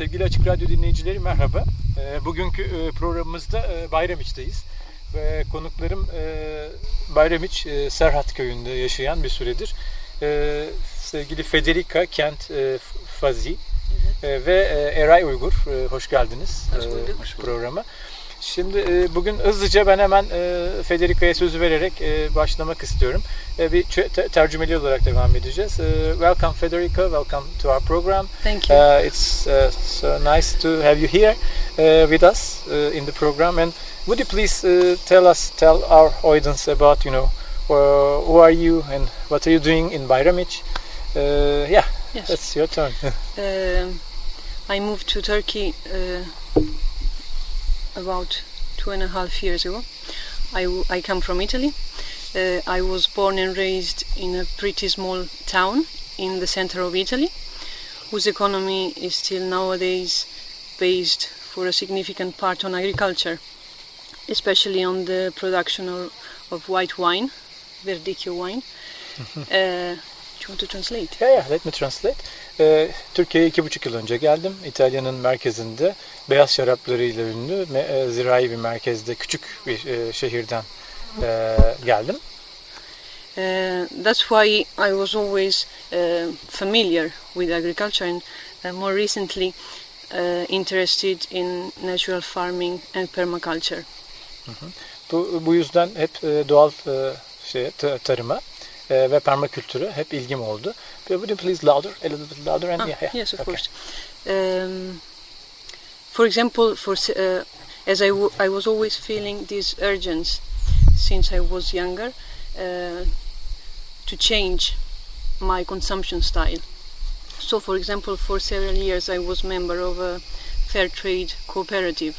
Sevgili Açık Radyo dinleyicileri merhaba. Ee, Bugünkü e, programımızda e, Bayramiç'teyiz. Ve konuklarım e, Bayramiç, Serhat Köyü'nde yaşayan bir süredir. Sevgili Federica Kent Fazi e, ve Eray Uygur. Hoş geldiniz Hoş bulduk. e, Hoş bulduk. Şimdi e, bugün hızlıca ben hemen e, Federica'ya sözü vererek e, başlamak istiyorum. E, bir te- tercümeli olarak devam edeceğiz. E, welcome Federica, welcome to our program. Thank you. Uh, it's uh, so nice to have you here uh, with us uh, in the program. And would you please uh, tell us, tell our audience about, you know, uh, who are you and what are you doing in Bayramiç? Uh, yeah, yes. that's your turn. Um, I moved to Turkey uh, about two and a half years ago. I, w- I come from Italy. Uh, I was born and raised in a pretty small town in the center of Italy, whose economy is still nowadays based for a significant part on agriculture, especially on the production of, of white wine, Verdicchio wine. uh, want to translate? yeah, yeah, let me translate. Uh, Türkiye'ye iki buçuk yıl önce geldim. İtalya'nın merkezinde beyaz şaraplarıyla ünlü e, zirai bir merkezde küçük bir e, şehirden e, geldim. Uh, that's why I was always uh, familiar with agriculture and uh, more recently uh, interested in natural farming and permaculture. Bu, bu yüzden hep e, doğal e, şeye, ta- tarıma e, ve permakültüre hep ilgim oldu. Would you please louder, a little bit louder and Ah, yeah, yeah. yes, of okay. course. Um, for example, for uh, as I, w- I was always feeling this urgency since I was younger uh, to change my consumption style. So, for example, for several years I was member of a fair trade cooperative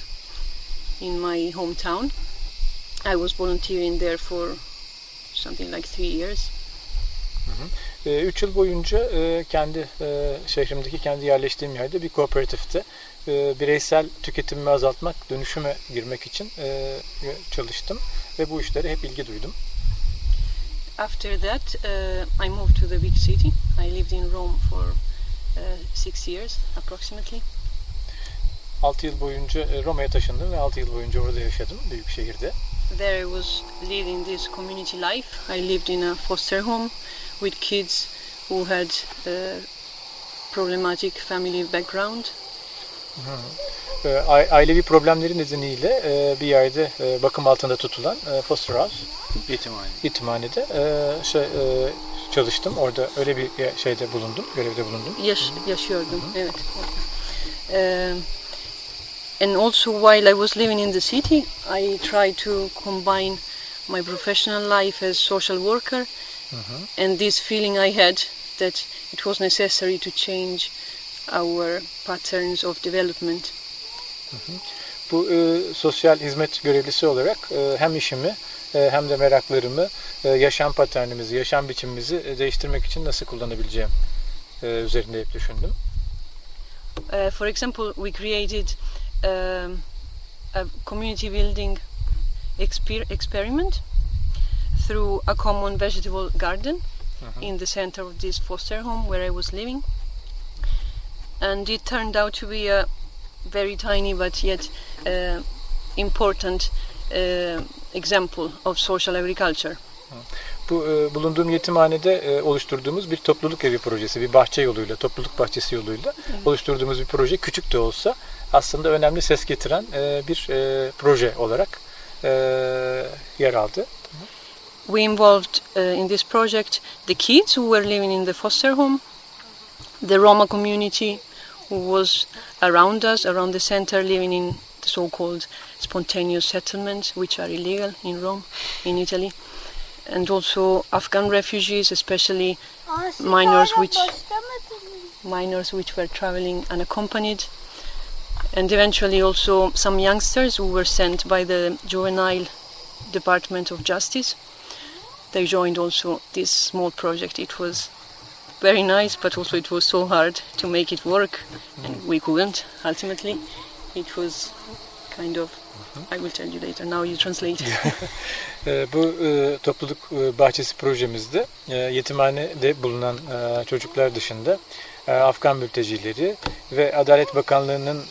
in my hometown. I was volunteering there for something like three years. E, üç yıl boyunca e, kendi e, şehrimdeki kendi yerleştiğim yerde bir kooperatifte e, bireysel tüketimimi azaltmak, dönüşüme girmek için e, çalıştım ve bu işlere hep ilgi duydum. After that, uh, I moved to the big city. I lived in Rome for uh, six years approximately. 6 yıl boyunca Roma'ya taşındım ve 6 yıl boyunca orada yaşadım büyük şehirde. There I was leading this community life. I lived in a foster home with kids who had problematic family background. E, a- ailevi problemleri nedeniyle e, bir yerde e, bakım altında tutulan e, foster house Yetimhane. yetimhanede e, şey, e, çalıştım. Orada öyle bir şeyde bulundum, görevde bulundum. Yaş yaşıyordum. Evet. Um, and also while I was living in the city, I tried to combine my professional life as social worker and this feeling I had that it was necessary to change our patterns of development. Bu e, sosyal hizmet görevlisi olarak e, hem işimi e, hem de meraklarımı, e, yaşam paternimizi, yaşam biçimimizi e, değiştirmek için nasıl kullanabileceğim e, üzerinde hep düşündüm. Uh, for example, we created um, a community building exper- experiment through a common vegetable garden in the center of this foster home where I was living. And it turned out to be a very tiny but yet uh, important uh, example of social agriculture. Bu e, bulunduğum yetimhanede e, oluşturduğumuz bir topluluk evi projesi, bir bahçe yoluyla, topluluk bahçesi yoluyla oluşturduğumuz bir proje. Küçük de olsa aslında önemli ses getiren e, bir e, proje olarak e, yer aldı. We involved uh, in this project the kids who were living in the foster home, the Roma community who was around us, around the center, living in the so-called spontaneous settlements, which are illegal in Rome, in Italy, and also Afghan refugees, especially minors which minors which were traveling unaccompanied, and eventually also some youngsters who were sent by the juvenile department of justice they joined also this small project. İt was very nice but also it was so hard to make it work and we couldn't. Ultimately it was kind of i will tell you later now you translate. E, bu e, topluluk e, bahçesi projemizde e, yetimhanede bulunan çocuklar dışında Afgan mültecileri ve Adalet Bakanlığı'nın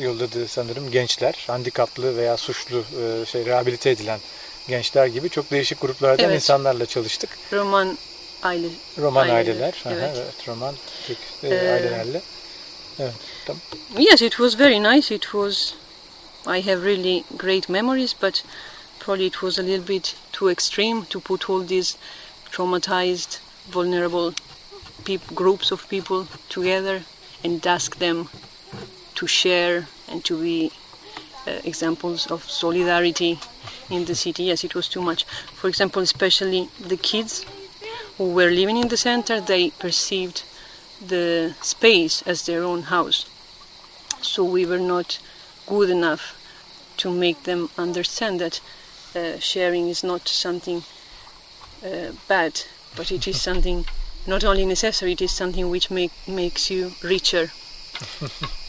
yolladığı sanırım gençler, handikaplı veya suçlu e, şey rehabilite edilen gençler gibi çok değişik gruplardan Evet. insanlarla çalıştık. roman aile Roman Aileler, aileler, aha, evet. evet. roman Türk e, Ee, ailelerle. Evet, tamam. Yes, it was very nice. It was. I have really great memories, but probably it was a little bit too extreme to put all these traumatized, vulnerable peop- groups of people together and ask them to share and to be uh, examples of solidarity in the city. Yes, it was too much. For example, especially the kids who were living in the center, they perceived the space as their own house. So we were not good enough to make them understand that uh, sharing is not something uh, bad, but it is something not only necessary, it is something which make, makes you richer.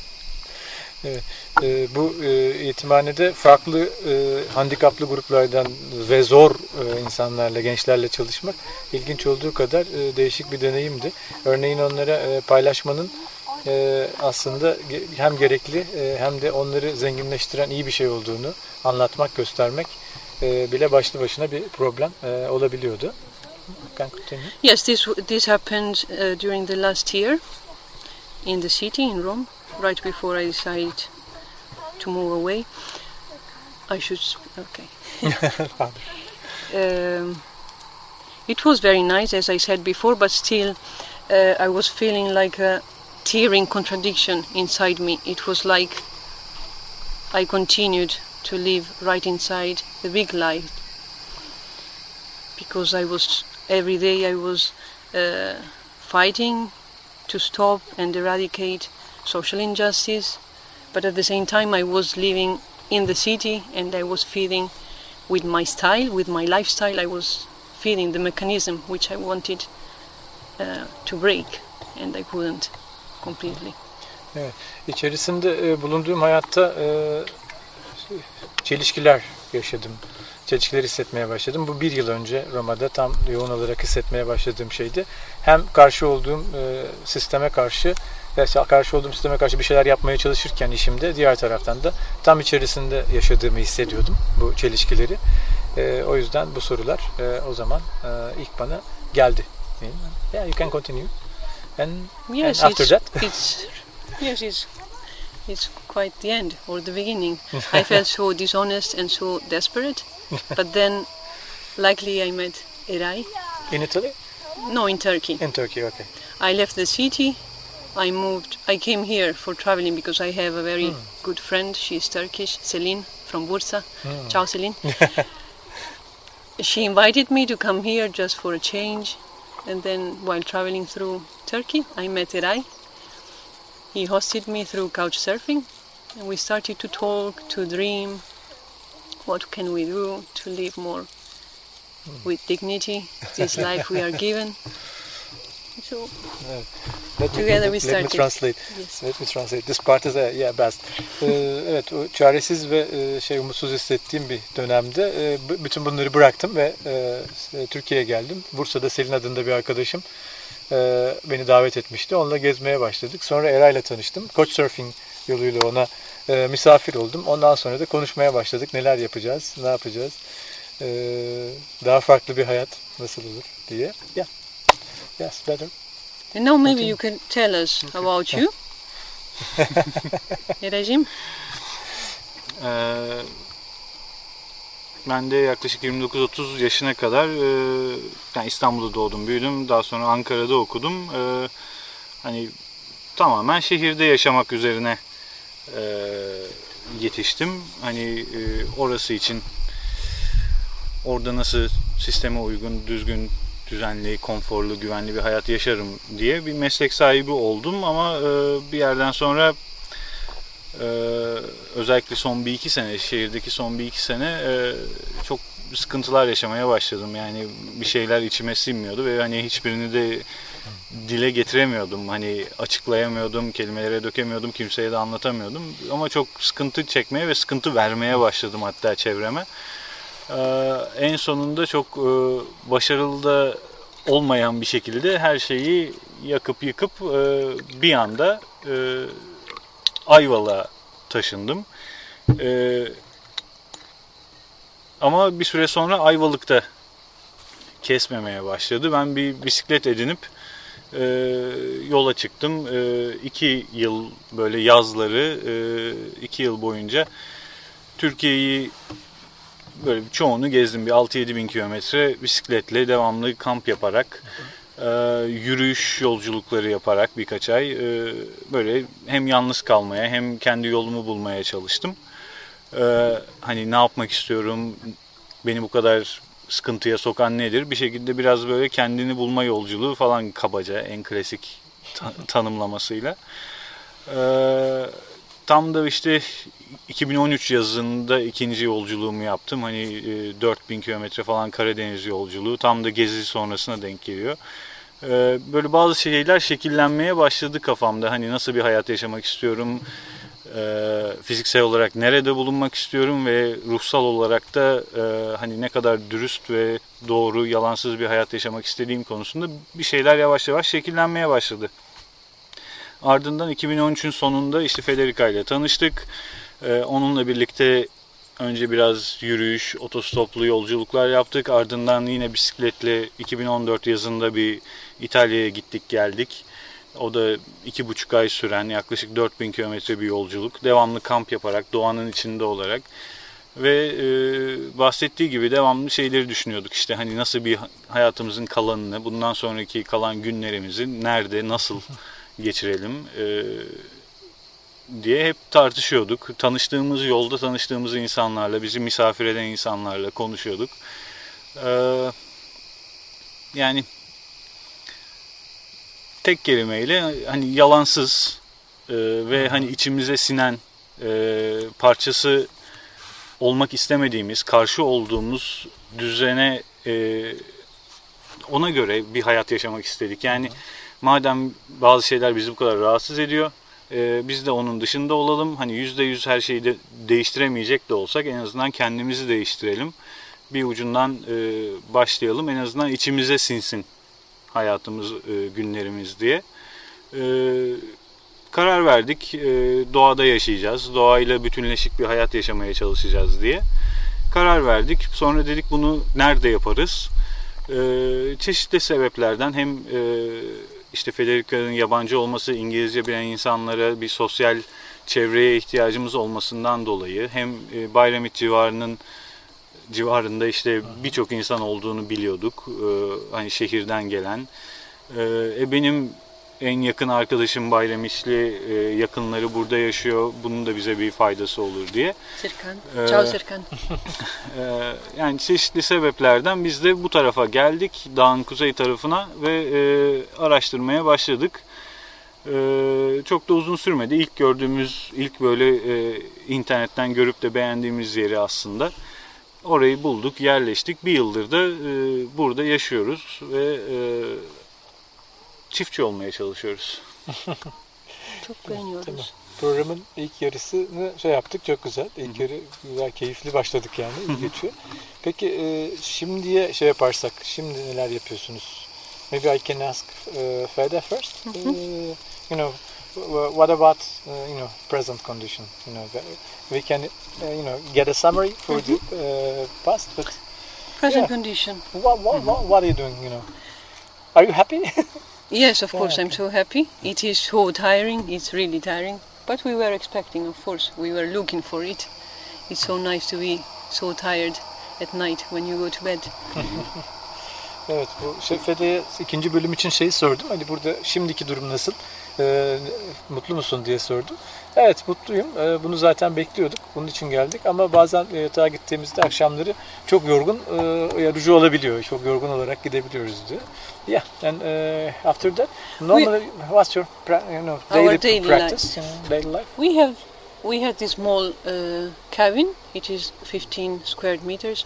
E, bu e, yetimhanede farklı e, handikaplı gruplardan ve zor e, insanlarla, gençlerle çalışmak ilginç olduğu kadar e, değişik bir deneyimdi. Örneğin onlara e, paylaşmanın e, aslında hem gerekli e, hem de onları zenginleştiren iyi bir şey olduğunu anlatmak, göstermek e, bile başlı başına bir problem e, olabiliyordu. Can. Yes, this this happened uh, during the last year in the city in Rome, right before I decide to move away. I should okay. um, it was very nice, as I said before, but still, uh, I was feeling like a tearing contradiction inside me. It was like I continued to live right inside the big light because I was every day I was uh, fighting to stop and eradicate social injustice, but at the same time I was living in the city and I was feeding with my style, with my lifestyle. I was feeding the mechanism which I wanted uh, to break, and I couldn't completely. İçerisinde e, bulunduğum hayatta e, çelişkiler yaşadım. Çelişkiler hissetmeye başladım. Bu bir yıl önce Roma'da tam yoğun olarak hissetmeye başladığım şeydi. Hem karşı olduğum e, sisteme karşı veya karşı olduğum sisteme karşı bir şeyler yapmaya çalışırken işimde diğer taraftan da tam içerisinde yaşadığımı hissediyordum bu çelişkileri. E, o yüzden bu sorular e, o zaman e, ilk bana geldi. Yeah, you can continue. And, Yes, and after it's, that, it's yes, it's it's quite the end or the beginning. I felt so dishonest and so desperate, but then, luckily, I met Eray. in Italy, No, in Turkey. in Turkey, okay. I left the city. I moved. I came here for traveling because I have a very Hmm. good friend. She's Turkish, Celine from Bursa. Hmm. Ciao, Celine. she invited me to come here just for a change, and then while traveling through Turkey, I met Eray. He hosted me through couch surfing, and we started to talk, to dream. What can we do to live more with dignity? This life we are given. So Let me, Together we let me started. translate. yes. Let me translate. This part is a, yeah best. Ee, evet, o çaresiz ve e, şey umutsuz hissettiğim bir dönemde e, bütün bunları bıraktım ve e, s- Türkiye'ye geldim. Bursa'da Selin adında bir arkadaşım e, beni davet etmişti. Onunla gezmeye başladık. Sonra Eray'la tanıştım. Couchsurfing yoluyla ona e, misafir oldum. Ondan sonra da konuşmaya başladık. Neler yapacağız, ne yapacağız, e, daha farklı bir hayat nasıl olur diye. Yeah. Yes, better. And now maybe Okay. you can tell us about you. Eray'cim. Ee, ben de yaklaşık 29-30 yaşına kadar e, yani İstanbul'da doğdum, büyüdüm. Daha sonra Ankara'da okudum. Ee, hani tamamen şehirde yaşamak üzerine e, yetiştim. Hani e, orası için orada nasıl sisteme uygun, düzgün, düzenli, konforlu, güvenli bir hayat yaşarım diye bir meslek sahibi oldum ama e, bir yerden sonra Ee, özellikle son bir iki sene, şehirdeki son bir iki sene e, çok sıkıntılar yaşamaya başladım. Yani bir şeyler içime sinmiyordu ve hani hiçbirini de dile getiremiyordum. Hani açıklayamıyordum, kelimelere dökemiyordum, kimseye de anlatamıyordum. Ama çok sıkıntı çekmeye ve sıkıntı vermeye başladım hatta çevreme. Ee, en sonunda çok e, başarılı da olmayan bir şekilde her şeyi yakıp yıkıp e, bir anda e, Ayvalık'a taşındım. Ama bir süre sonra Ayvalık'ta kesmemeye başladı. Ben bir bisiklet edinip yola çıktım. E, iki yıl böyle yazları iki yıl boyunca Türkiye'yi böyle çoğunu gezdim. Bir 6-7 bin kilometre bisikletle devamlı kamp yaparak e, yürüyüş yolculukları yaparak birkaç ay e, böyle hem yalnız kalmaya hem kendi yolumu bulmaya çalıştım. E, hani ne yapmak istiyorum, beni bu kadar sıkıntıya sokan nedir? Bir şekilde biraz böyle kendini bulma yolculuğu falan kabaca en klasik ta- tanımlamasıyla. Ee, tam da işte 2013 yazında ikinci yolculuğumu yaptım. Hani e, 4000 kilometre falan Karadeniz yolculuğu. Tam da gezi sonrasına denk geliyor. Ee, böyle bazı şeyler şekillenmeye başladı kafamda. Hani nasıl bir hayat yaşamak istiyorum, e, fiziksel olarak nerede bulunmak istiyorum ve ruhsal olarak da e, hani ne kadar dürüst ve doğru, yalansız bir hayat yaşamak istediğim konusunda bir şeyler yavaş yavaş şekillenmeye başladı. Ardından 2013'ün sonunda işte Federica ile tanıştık. E, onunla birlikte önce biraz yürüyüş, otostoplu yolculuklar yaptık. Ardından yine bisikletle 2014 yazında bir İtalya'ya gittik geldik. O da iki buçuk ay süren yaklaşık 4000 kilometre bir yolculuk. Devamlı kamp yaparak, doğanın içinde olarak. Ve e, bahsettiği gibi devamlı şeyleri düşünüyorduk. İşte hani nasıl bir hayatımızın kalanını, bundan sonraki kalan günlerimizi nerede, nasıl geçirelim e, diye hep tartışıyorduk. Tanıştığımız yolda tanıştığımız insanlarla, bizi misafir eden insanlarla konuşuyorduk. E, yani tek kelimeyle hani yalansız e, ve hani içimize sinen e, parçası olmak istemediğimiz, karşı olduğumuz düzene e, ona göre bir hayat yaşamak istedik. Yani madem bazı şeyler bizi bu kadar rahatsız ediyor, e, biz de onun dışında olalım. Hani yüzde yüz her şeyi de değiştiremeyecek de olsak en azından kendimizi değiştirelim. Bir ucundan e, başlayalım. En azından içimize sinsin hayatımız, e, günlerimiz diye. E, karar verdik. Doğada yaşayacağız. Doğayla bütünleşik bir hayat yaşamaya çalışacağız diye. Karar verdik. Sonra dedik bunu nerede yaparız? Çeşitli sebeplerden hem e, işte Federica'nın yabancı olması, İngilizce bilen insanlara bir sosyal çevreye ihtiyacımız olmasından dolayı hem e, Bayramit civarının civarında işte birçok insan olduğunu biliyorduk. Ee, hani şehirden gelen. Ee, e, benim en yakın arkadaşım Bayramişli e, yakınları burada yaşıyor. Bunun da bize bir faydası olur diye. Serkan. Ee, Ciao Serkan. Ee, yani çeşitli sebeplerden biz de bu tarafa geldik. Dağın kuzey tarafına ve e, araştırmaya başladık. Ee, çok da uzun sürmedi. İlk gördüğümüz, ilk böyle e, internetten görüp de beğendiğimiz yeri aslında. Orayı bulduk, yerleştik. Bir yıldır da e, burada yaşıyoruz ve e, çiftçi olmaya çalışıyoruz. Çok beğeniyoruz. Tamam. Programın ilk yarısını şey yaptık çok güzel. İlk yarı güzel, keyifli başladık yani. iyi geçiyor. Peki e, şimdiye şey yaparsak, şimdi neler yapıyorsunuz? Maybe I can ask uh, Feda first. Uh, you know, wh- what about uh, you know present condition? You know, we can uh, you know get a summary for the uh, past, but Present Yeah. condition. what, what, what, what are you doing? You know, are you happy? Yes, of course, I'm so happy. It is so tiring. It's really tiring. But we were expecting, of course. We were looking for it. It's so nice to be so tired at night when you go to bed. Evet, bu şey, Fede'ye ikinci bölüm için şeyi sordum. Hani burada şimdiki durum nasıl? Ee, mutlu musun diye sordum. Evet, mutluyum. Ee, bunu zaten bekliyorduk. Bunun için geldik. Ama bazen e, yatağa gittiğimizde akşamları çok yorgun, e, yarıcı olabiliyor. Çok yorgun olarak gidebiliyoruz diyor. Yeah, and uh, after that, normally, what's your you know, Our daily, daily practice, you know, daily life? We have we had this small uh, cabin. It is 15 square meters.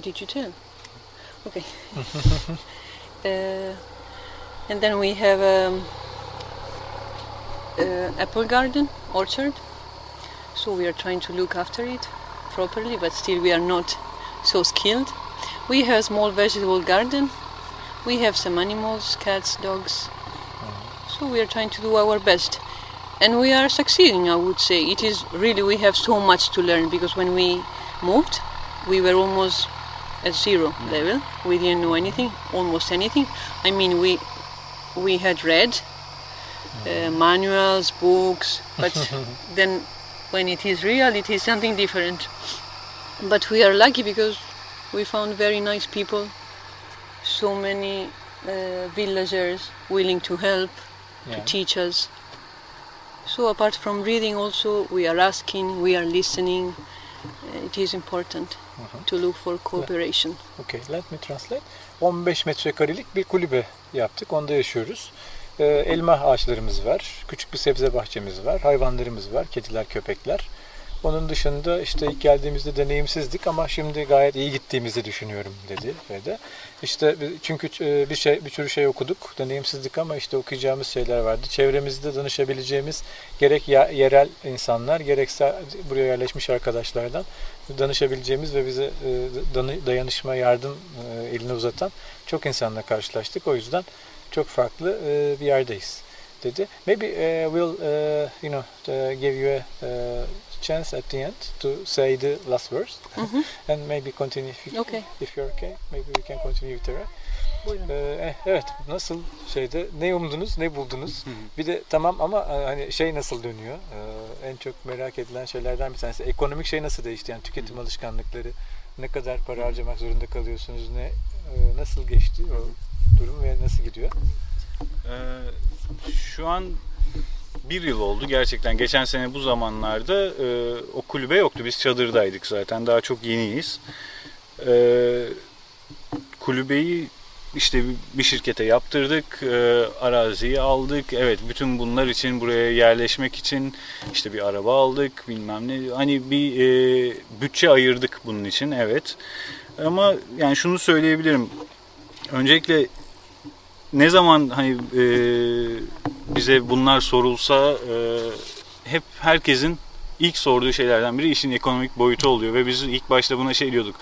Did you tell? Okay. uh, and then we have um, uh, apple garden, orchard. So we are trying to look after it properly, but still we are not so skilled. We have a small vegetable garden. We have some animals, cats, dogs. So we are trying to do our best. And we are succeeding, I would say. It is really, we have so much to learn because when we moved, we were almost at zero level. We didn't know anything, almost anything. I mean, we we had read uh, manuals, books, but then when it is real, it is something different. But we are lucky because we found very nice people, so many uh, villagers willing to help, Yeah. to teach us. So apart from reading, also we are asking, we are listening. Uh, It is important to look for cooperation. Okay, let me translate. 15 metrekarelik bir kulübe yaptık. Onda yaşıyoruz. Ee, elma ağaçlarımız var. Küçük bir sebze bahçemiz var. Hayvanlarımız var. Kediler, köpekler. Onun dışında işte ilk geldiğimizde deneyimsizdik ama şimdi gayet iyi gittiğimizi düşünüyorum dedi ve de. İşte çünkü e, bir şey bir sürü şey okuduk. Deneyimsizdik ama işte okuyacağımız şeyler vardı. Çevremizde danışabileceğimiz gerek yerel insanlar gerekse buraya yerleşmiş arkadaşlardan danışabileceğimiz ve bize e, dayanışma, yardım e, elini uzatan çok insanla karşılaştık. O yüzden çok farklı e, bir yerdeyiz dedi. Maybe uh, we'll uh, you know uh, give you a uh, chance at the end to say the last verse and maybe continue if, you, Okay. if you're okay. Maybe we can continue with the rest. Buyurun. Ee, evet nasıl şeyde ne umdunuz ne buldunuz? Bir de tamam ama hani şey nasıl dönüyor? Ee, en çok merak edilen şeylerden bir tanesi ekonomik şey nasıl değişti? Yani tüketim alışkanlıkları ne kadar para harcamak zorunda kalıyorsunuz ne nasıl geçti? O durum ve nasıl gidiyor Ee, şu an bir yıl oldu gerçekten. Geçen sene bu zamanlarda e, o kulübe yoktu. Biz çadırdaydık zaten. Daha çok yeniyiz. Ee, kulübeyi işte bir şirkete yaptırdık. e, araziyi aldık. Evet bütün bunlar için buraya yerleşmek için işte bir araba aldık bilmem ne. Hani bir e, bütçe ayırdık bunun için evet. Ama yani şunu söyleyebilirim. Öncelikle ne zaman hani e, bize bunlar sorulsa e, hep herkesin ilk sorduğu şeylerden biri işin ekonomik boyutu oluyor ve biz ilk başta buna şey diyorduk.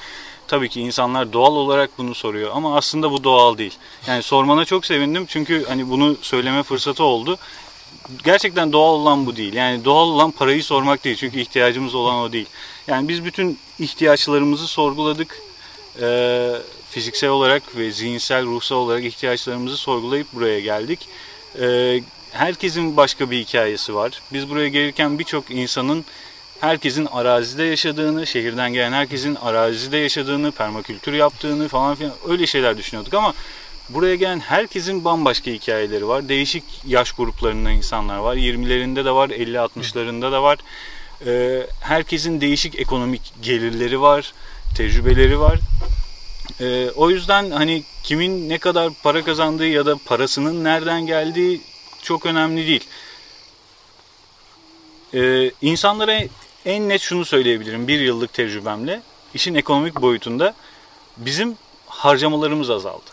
Tabii ki insanlar doğal olarak bunu soruyor ama aslında bu doğal değil. Yani sormana çok sevindim çünkü hani bunu söyleme fırsatı oldu. Gerçekten doğal olan bu değil. Yani doğal olan parayı sormak değil. Çünkü ihtiyacımız olan o değil. Yani biz bütün ihtiyaçlarımızı sorguladık. Ee, fiziksel olarak ve zihinsel, ruhsal olarak ihtiyaçlarımızı sorgulayıp buraya geldik. Ee, herkesin başka bir hikayesi var. Biz buraya gelirken birçok insanın herkesin arazide yaşadığını, şehirden gelen herkesin arazide yaşadığını, permakültür yaptığını falan filan öyle şeyler düşünüyorduk ama buraya gelen herkesin bambaşka hikayeleri var. Değişik yaş gruplarında insanlar var. 20'lerinde de var, 50-60'larında da var. Ee, herkesin değişik ekonomik gelirleri var, tecrübeleri var. Ee, o yüzden hani kimin ne kadar para kazandığı ya da parasının nereden geldiği çok önemli değil. Ee, insanlara en net şunu söyleyebilirim bir yıllık tecrübemle. işin ekonomik boyutunda bizim harcamalarımız azaldı.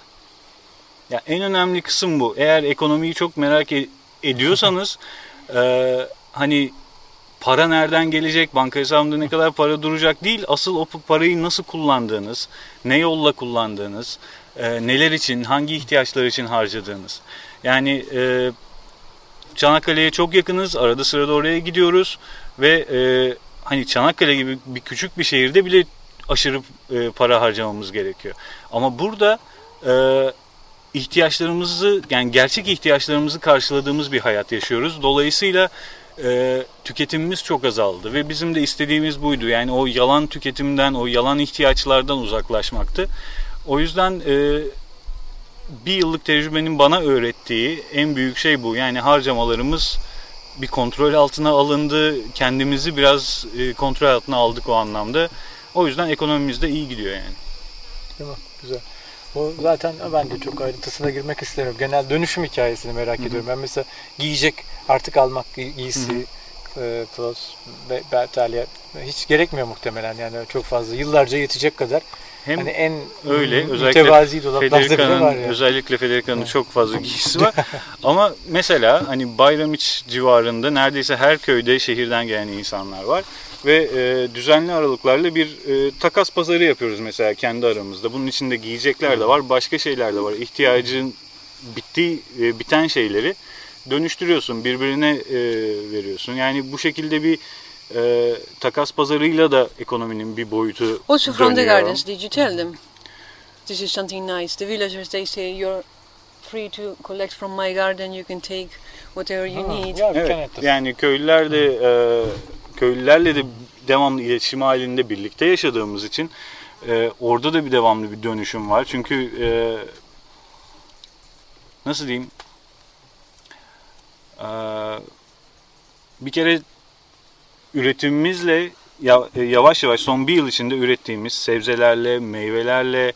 Ya en önemli kısım bu. Eğer ekonomiyi çok merak e- ediyorsanız e, hani para nereden gelecek, banka hesabında ne kadar para duracak değil. Asıl o parayı nasıl kullandığınız, ne yolla kullandığınız, e, neler için, hangi ihtiyaçlar için harcadığınız. Yani e, Çanakkale'ye çok yakınız, arada sırada oraya gidiyoruz ve e, hani Çanakkale gibi bir küçük bir şehirde bile aşırı e, para harcamamız gerekiyor. Ama burada e, ihtiyaçlarımızı yani gerçek ihtiyaçlarımızı karşıladığımız bir hayat yaşıyoruz. Dolayısıyla e, tüketimimiz çok azaldı ve bizim de istediğimiz buydu. Yani o yalan tüketimden, o yalan ihtiyaçlardan uzaklaşmaktı. O yüzden e, bir yıllık tecrübenin bana öğrettiği en büyük şey bu. Yani harcamalarımız bir kontrol altına alındı. Kendimizi biraz e, kontrol altına aldık o anlamda. O yüzden ekonomimiz de iyi gidiyor yani. Mi? Güzel. O zaten ben de çok ayrıntısına girmek istemiyorum. Genel dönüşüm hikayesini merak ediyorum. Ben mesela giyecek artık almak, giy- giysi, e, Plus, Be- Bertalya hiç gerekmiyor muhtemelen yani çok fazla yıllarca yetecek kadar Hem hani en öyle özellikle Federica'nın yani. özellikle Federica'nın çok fazla giysisi var. Ama mesela hani Bayramiç civarında neredeyse her köyde şehirden gelen insanlar var ve e, düzenli aralıklarla bir e, takas pazarı yapıyoruz mesela kendi aramızda. Bunun içinde giyecekler de var, başka şeyler de var. İhtiyacın bittiği e, biten şeyleri dönüştürüyorsun, birbirine e, veriyorsun. Yani bu şekilde bir e, takas pazarıyla da ekonominin bir boyutu Also from the gardens, did you tell them? This is something nice. The villagers they say you're free to collect from my garden. You can take whatever you need. Evet, yani köylüler de e, köylülerle de devamlı iletişim halinde birlikte yaşadığımız için e, orada da bir devamlı bir dönüşüm var. Çünkü e, nasıl diyeyim e, bir kere üretimimizle e, yavaş yavaş son bir yıl içinde ürettiğimiz sebzelerle, meyvelerle,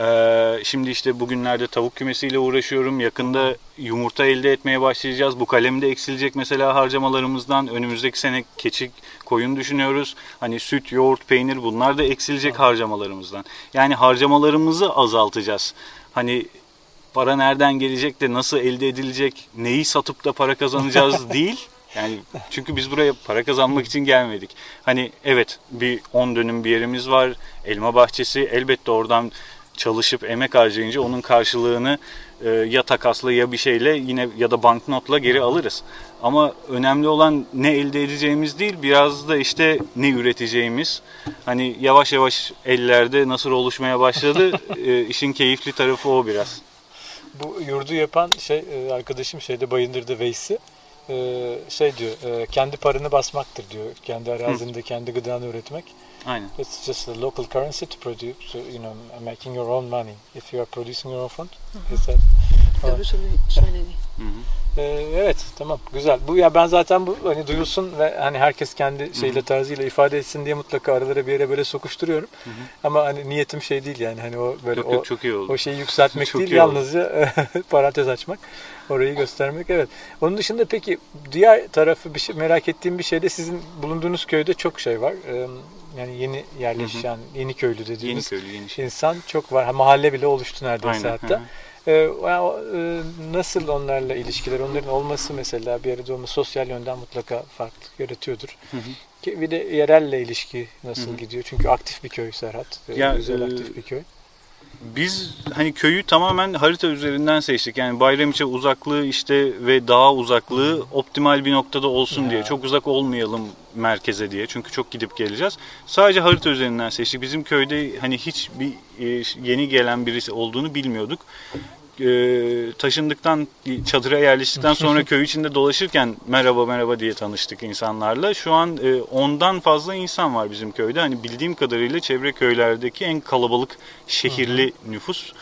ee, şimdi işte bugünlerde tavuk kümesiyle uğraşıyorum. Yakında yumurta elde etmeye başlayacağız. Bu kalemde eksilecek mesela harcamalarımızdan. Önümüzdeki sene keçi, koyun düşünüyoruz. Hani süt, yoğurt, peynir bunlar da eksilecek harcamalarımızdan. Yani harcamalarımızı azaltacağız. Hani para nereden gelecek de nasıl elde edilecek, neyi satıp da para kazanacağız değil. Yani çünkü biz buraya para kazanmak için gelmedik. Hani evet bir 10 dönüm bir yerimiz var. Elma bahçesi elbette oradan çalışıp emek harcayınca onun karşılığını e, ya takasla ya bir şeyle yine ya da banknotla geri alırız. Ama önemli olan ne elde edeceğimiz değil biraz da işte ne üreteceğimiz. Hani yavaş yavaş ellerde nasıl oluşmaya başladı e, işin keyifli tarafı o biraz. Bu yurdu yapan şey e, arkadaşım şeyde Bayındır'da Veysi e, şey diyor e, kendi paranı basmaktır diyor. Kendi arazinde kendi gıdanı üretmek. Aynen. It's just a local currency to produce, so, you know, making your own money. If you are producing your own food, is that Doğru söyle- söyledi. Hı hı. Ee, evet tamam güzel. Bu ya ben zaten bu hani duyulsun ve hani herkes kendi şeyle tarzıyla ifade etsin diye mutlaka aralara bir yere böyle sokuşturuyorum. Hı hı. Ama hani niyetim şey değil yani hani o böyle Yok o yok çok iyi oldu. o şeyi yükseltmek değil yalnızca parantez açmak. Orayı göstermek evet. Onun dışında peki diğer tarafı bir şey merak ettiğim bir şey de sizin bulunduğunuz köyde çok şey var. Ee, yani yeni yerleşen, yeni köylü Yeni dediğimiz köylü yeni şey. insan çok var. Ha, mahalle bile oluştu neredeyse Aynen. hatta. hı hı. Ee, e, nasıl onlarla ilişkiler, onların olması mesela bir arada olması sosyal yönden mutlaka farklılık yaratıyordur. Hı hı. Bir de yerelle ilişki nasıl Hı hı. gidiyor? Çünkü aktif bir köy Serhat. Ee, Ya, güzel e, aktif bir köy. Biz hani köyü tamamen harita üzerinden seçtik. Yani Bayramiç'e uzaklığı işte ve dağa uzaklığı optimal bir noktada olsun Ya. diye. Çok uzak olmayalım merkeze diye. Çünkü çok gidip geleceğiz. Sadece harita üzerinden seçtik. Bizim köyde hani hiç bir e, yeni gelen birisi olduğunu bilmiyorduk. E, taşındıktan çadıra yerleştikten sonra köy içinde dolaşırken merhaba merhaba diye tanıştık insanlarla. Şu an e, ondan fazla insan var bizim köyde. Hani bildiğim kadarıyla çevre köylerdeki en kalabalık şehirli nüfus.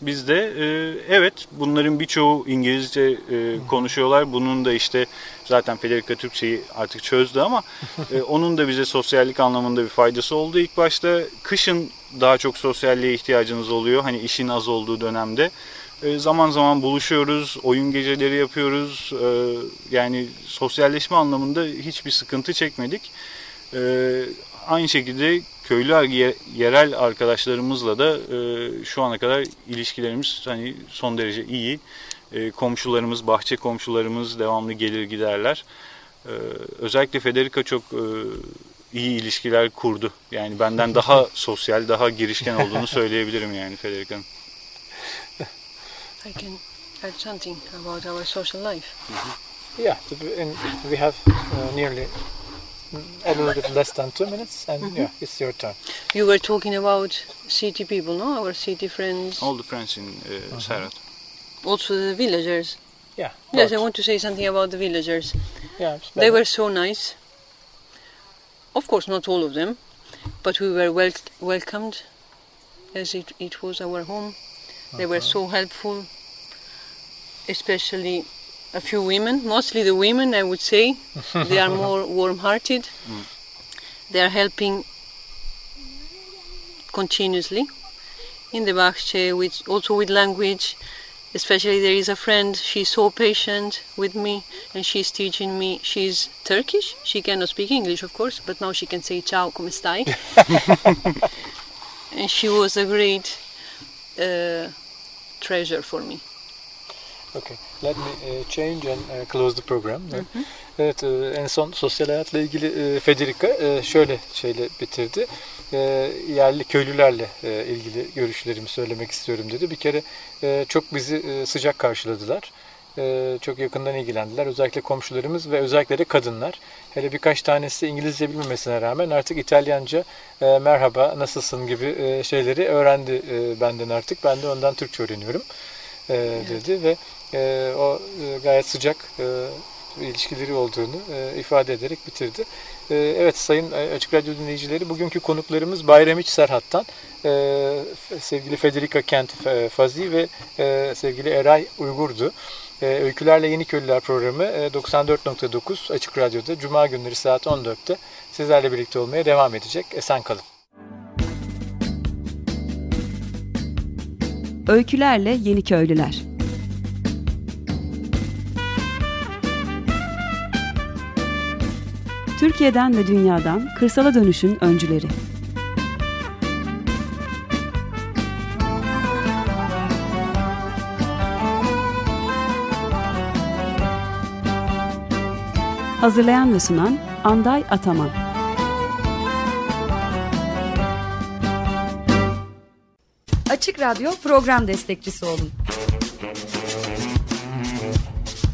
Biz de e, evet bunların birçoğu İngilizce e, konuşuyorlar. Bunun da işte zaten Federica Türkçeyi artık çözdü ama e, onun da bize sosyallik anlamında bir faydası oldu. İlk başta kışın daha çok sosyalliğe ihtiyacınız oluyor. Hani işin az olduğu dönemde. E, zaman zaman buluşuyoruz, oyun geceleri yapıyoruz. E, yani sosyalleşme anlamında hiçbir sıkıntı çekmedik. E, aynı şekilde köylü ye- yerel arkadaşlarımızla da e, şu ana kadar ilişkilerimiz hani son derece iyi. E, komşularımız, bahçe komşularımız devamlı gelir giderler. E, özellikle Federica çok e, iyi ilişkiler kurdu. Yani benden daha sosyal, daha girişken olduğunu söyleyebilirim yani Federica'nın. I can add something about our social life. Yeah, and we have uh, nearly a little bit less than two minutes and yeah, it's your turn. You were talking about city people, no? Our city friends. All the friends in uh, Serhat. Also the villagers. Yeah. Yes, I want to say something about the villagers. Yeah, They were so nice. Of course, not all of them, but we were wel- welcomed as it, it was our home. They were so helpful, especially a few women, mostly the women, I would say. they are more warm hearted. Mm. They are helping continuously in the Bachche, with, also with language. especially there is a friend she's so patient with me and she's teaching me she's turkish she cannot speak english of course but now she can say ciao come stai and she was a great uh, treasure for me Okay, let me uh, change and uh, close the program. Evet, e, en son sosyal hayatla ilgili e, Federica e, şöyle şeyle bitirdi. E, yerli köylülerle e, ilgili görüşlerimi söylemek istiyorum dedi. Bir kere e, çok bizi e, sıcak karşıladılar. E, çok yakından ilgilendiler. Özellikle komşularımız ve özellikle de kadınlar. Hele birkaç tanesi İngilizce bilmemesine rağmen artık İtalyanca e, merhaba, nasılsın gibi e, şeyleri öğrendi e, benden artık. Ben de ondan Türkçe öğreniyorum e, dedi ve o gayet sıcak ilişkileri olduğunu ifade ederek bitirdi. Evet Sayın Açık Radyo dinleyicileri bugünkü konuklarımız Bayramiç Serhat'tan sevgili Federica Kent Fazi ve sevgili Eray Uygur'du. E, Öykülerle Yeni Köylüler programı e, 94.9 Açık Radyo'da Cuma günleri saat 14'te sizlerle birlikte olmaya devam edecek. Esen kalın. Öykülerle Yeni Köylüler Türkiye'den ve dünyadan kırsala dönüşün öncüleri. Hazırlayan ve sunan Anday Ataman. Açık Radyo program destekçisi olun.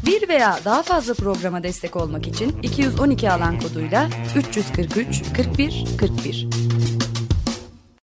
Bir veya daha fazla programa destek olmak için 212 alan koduyla 343 41 41.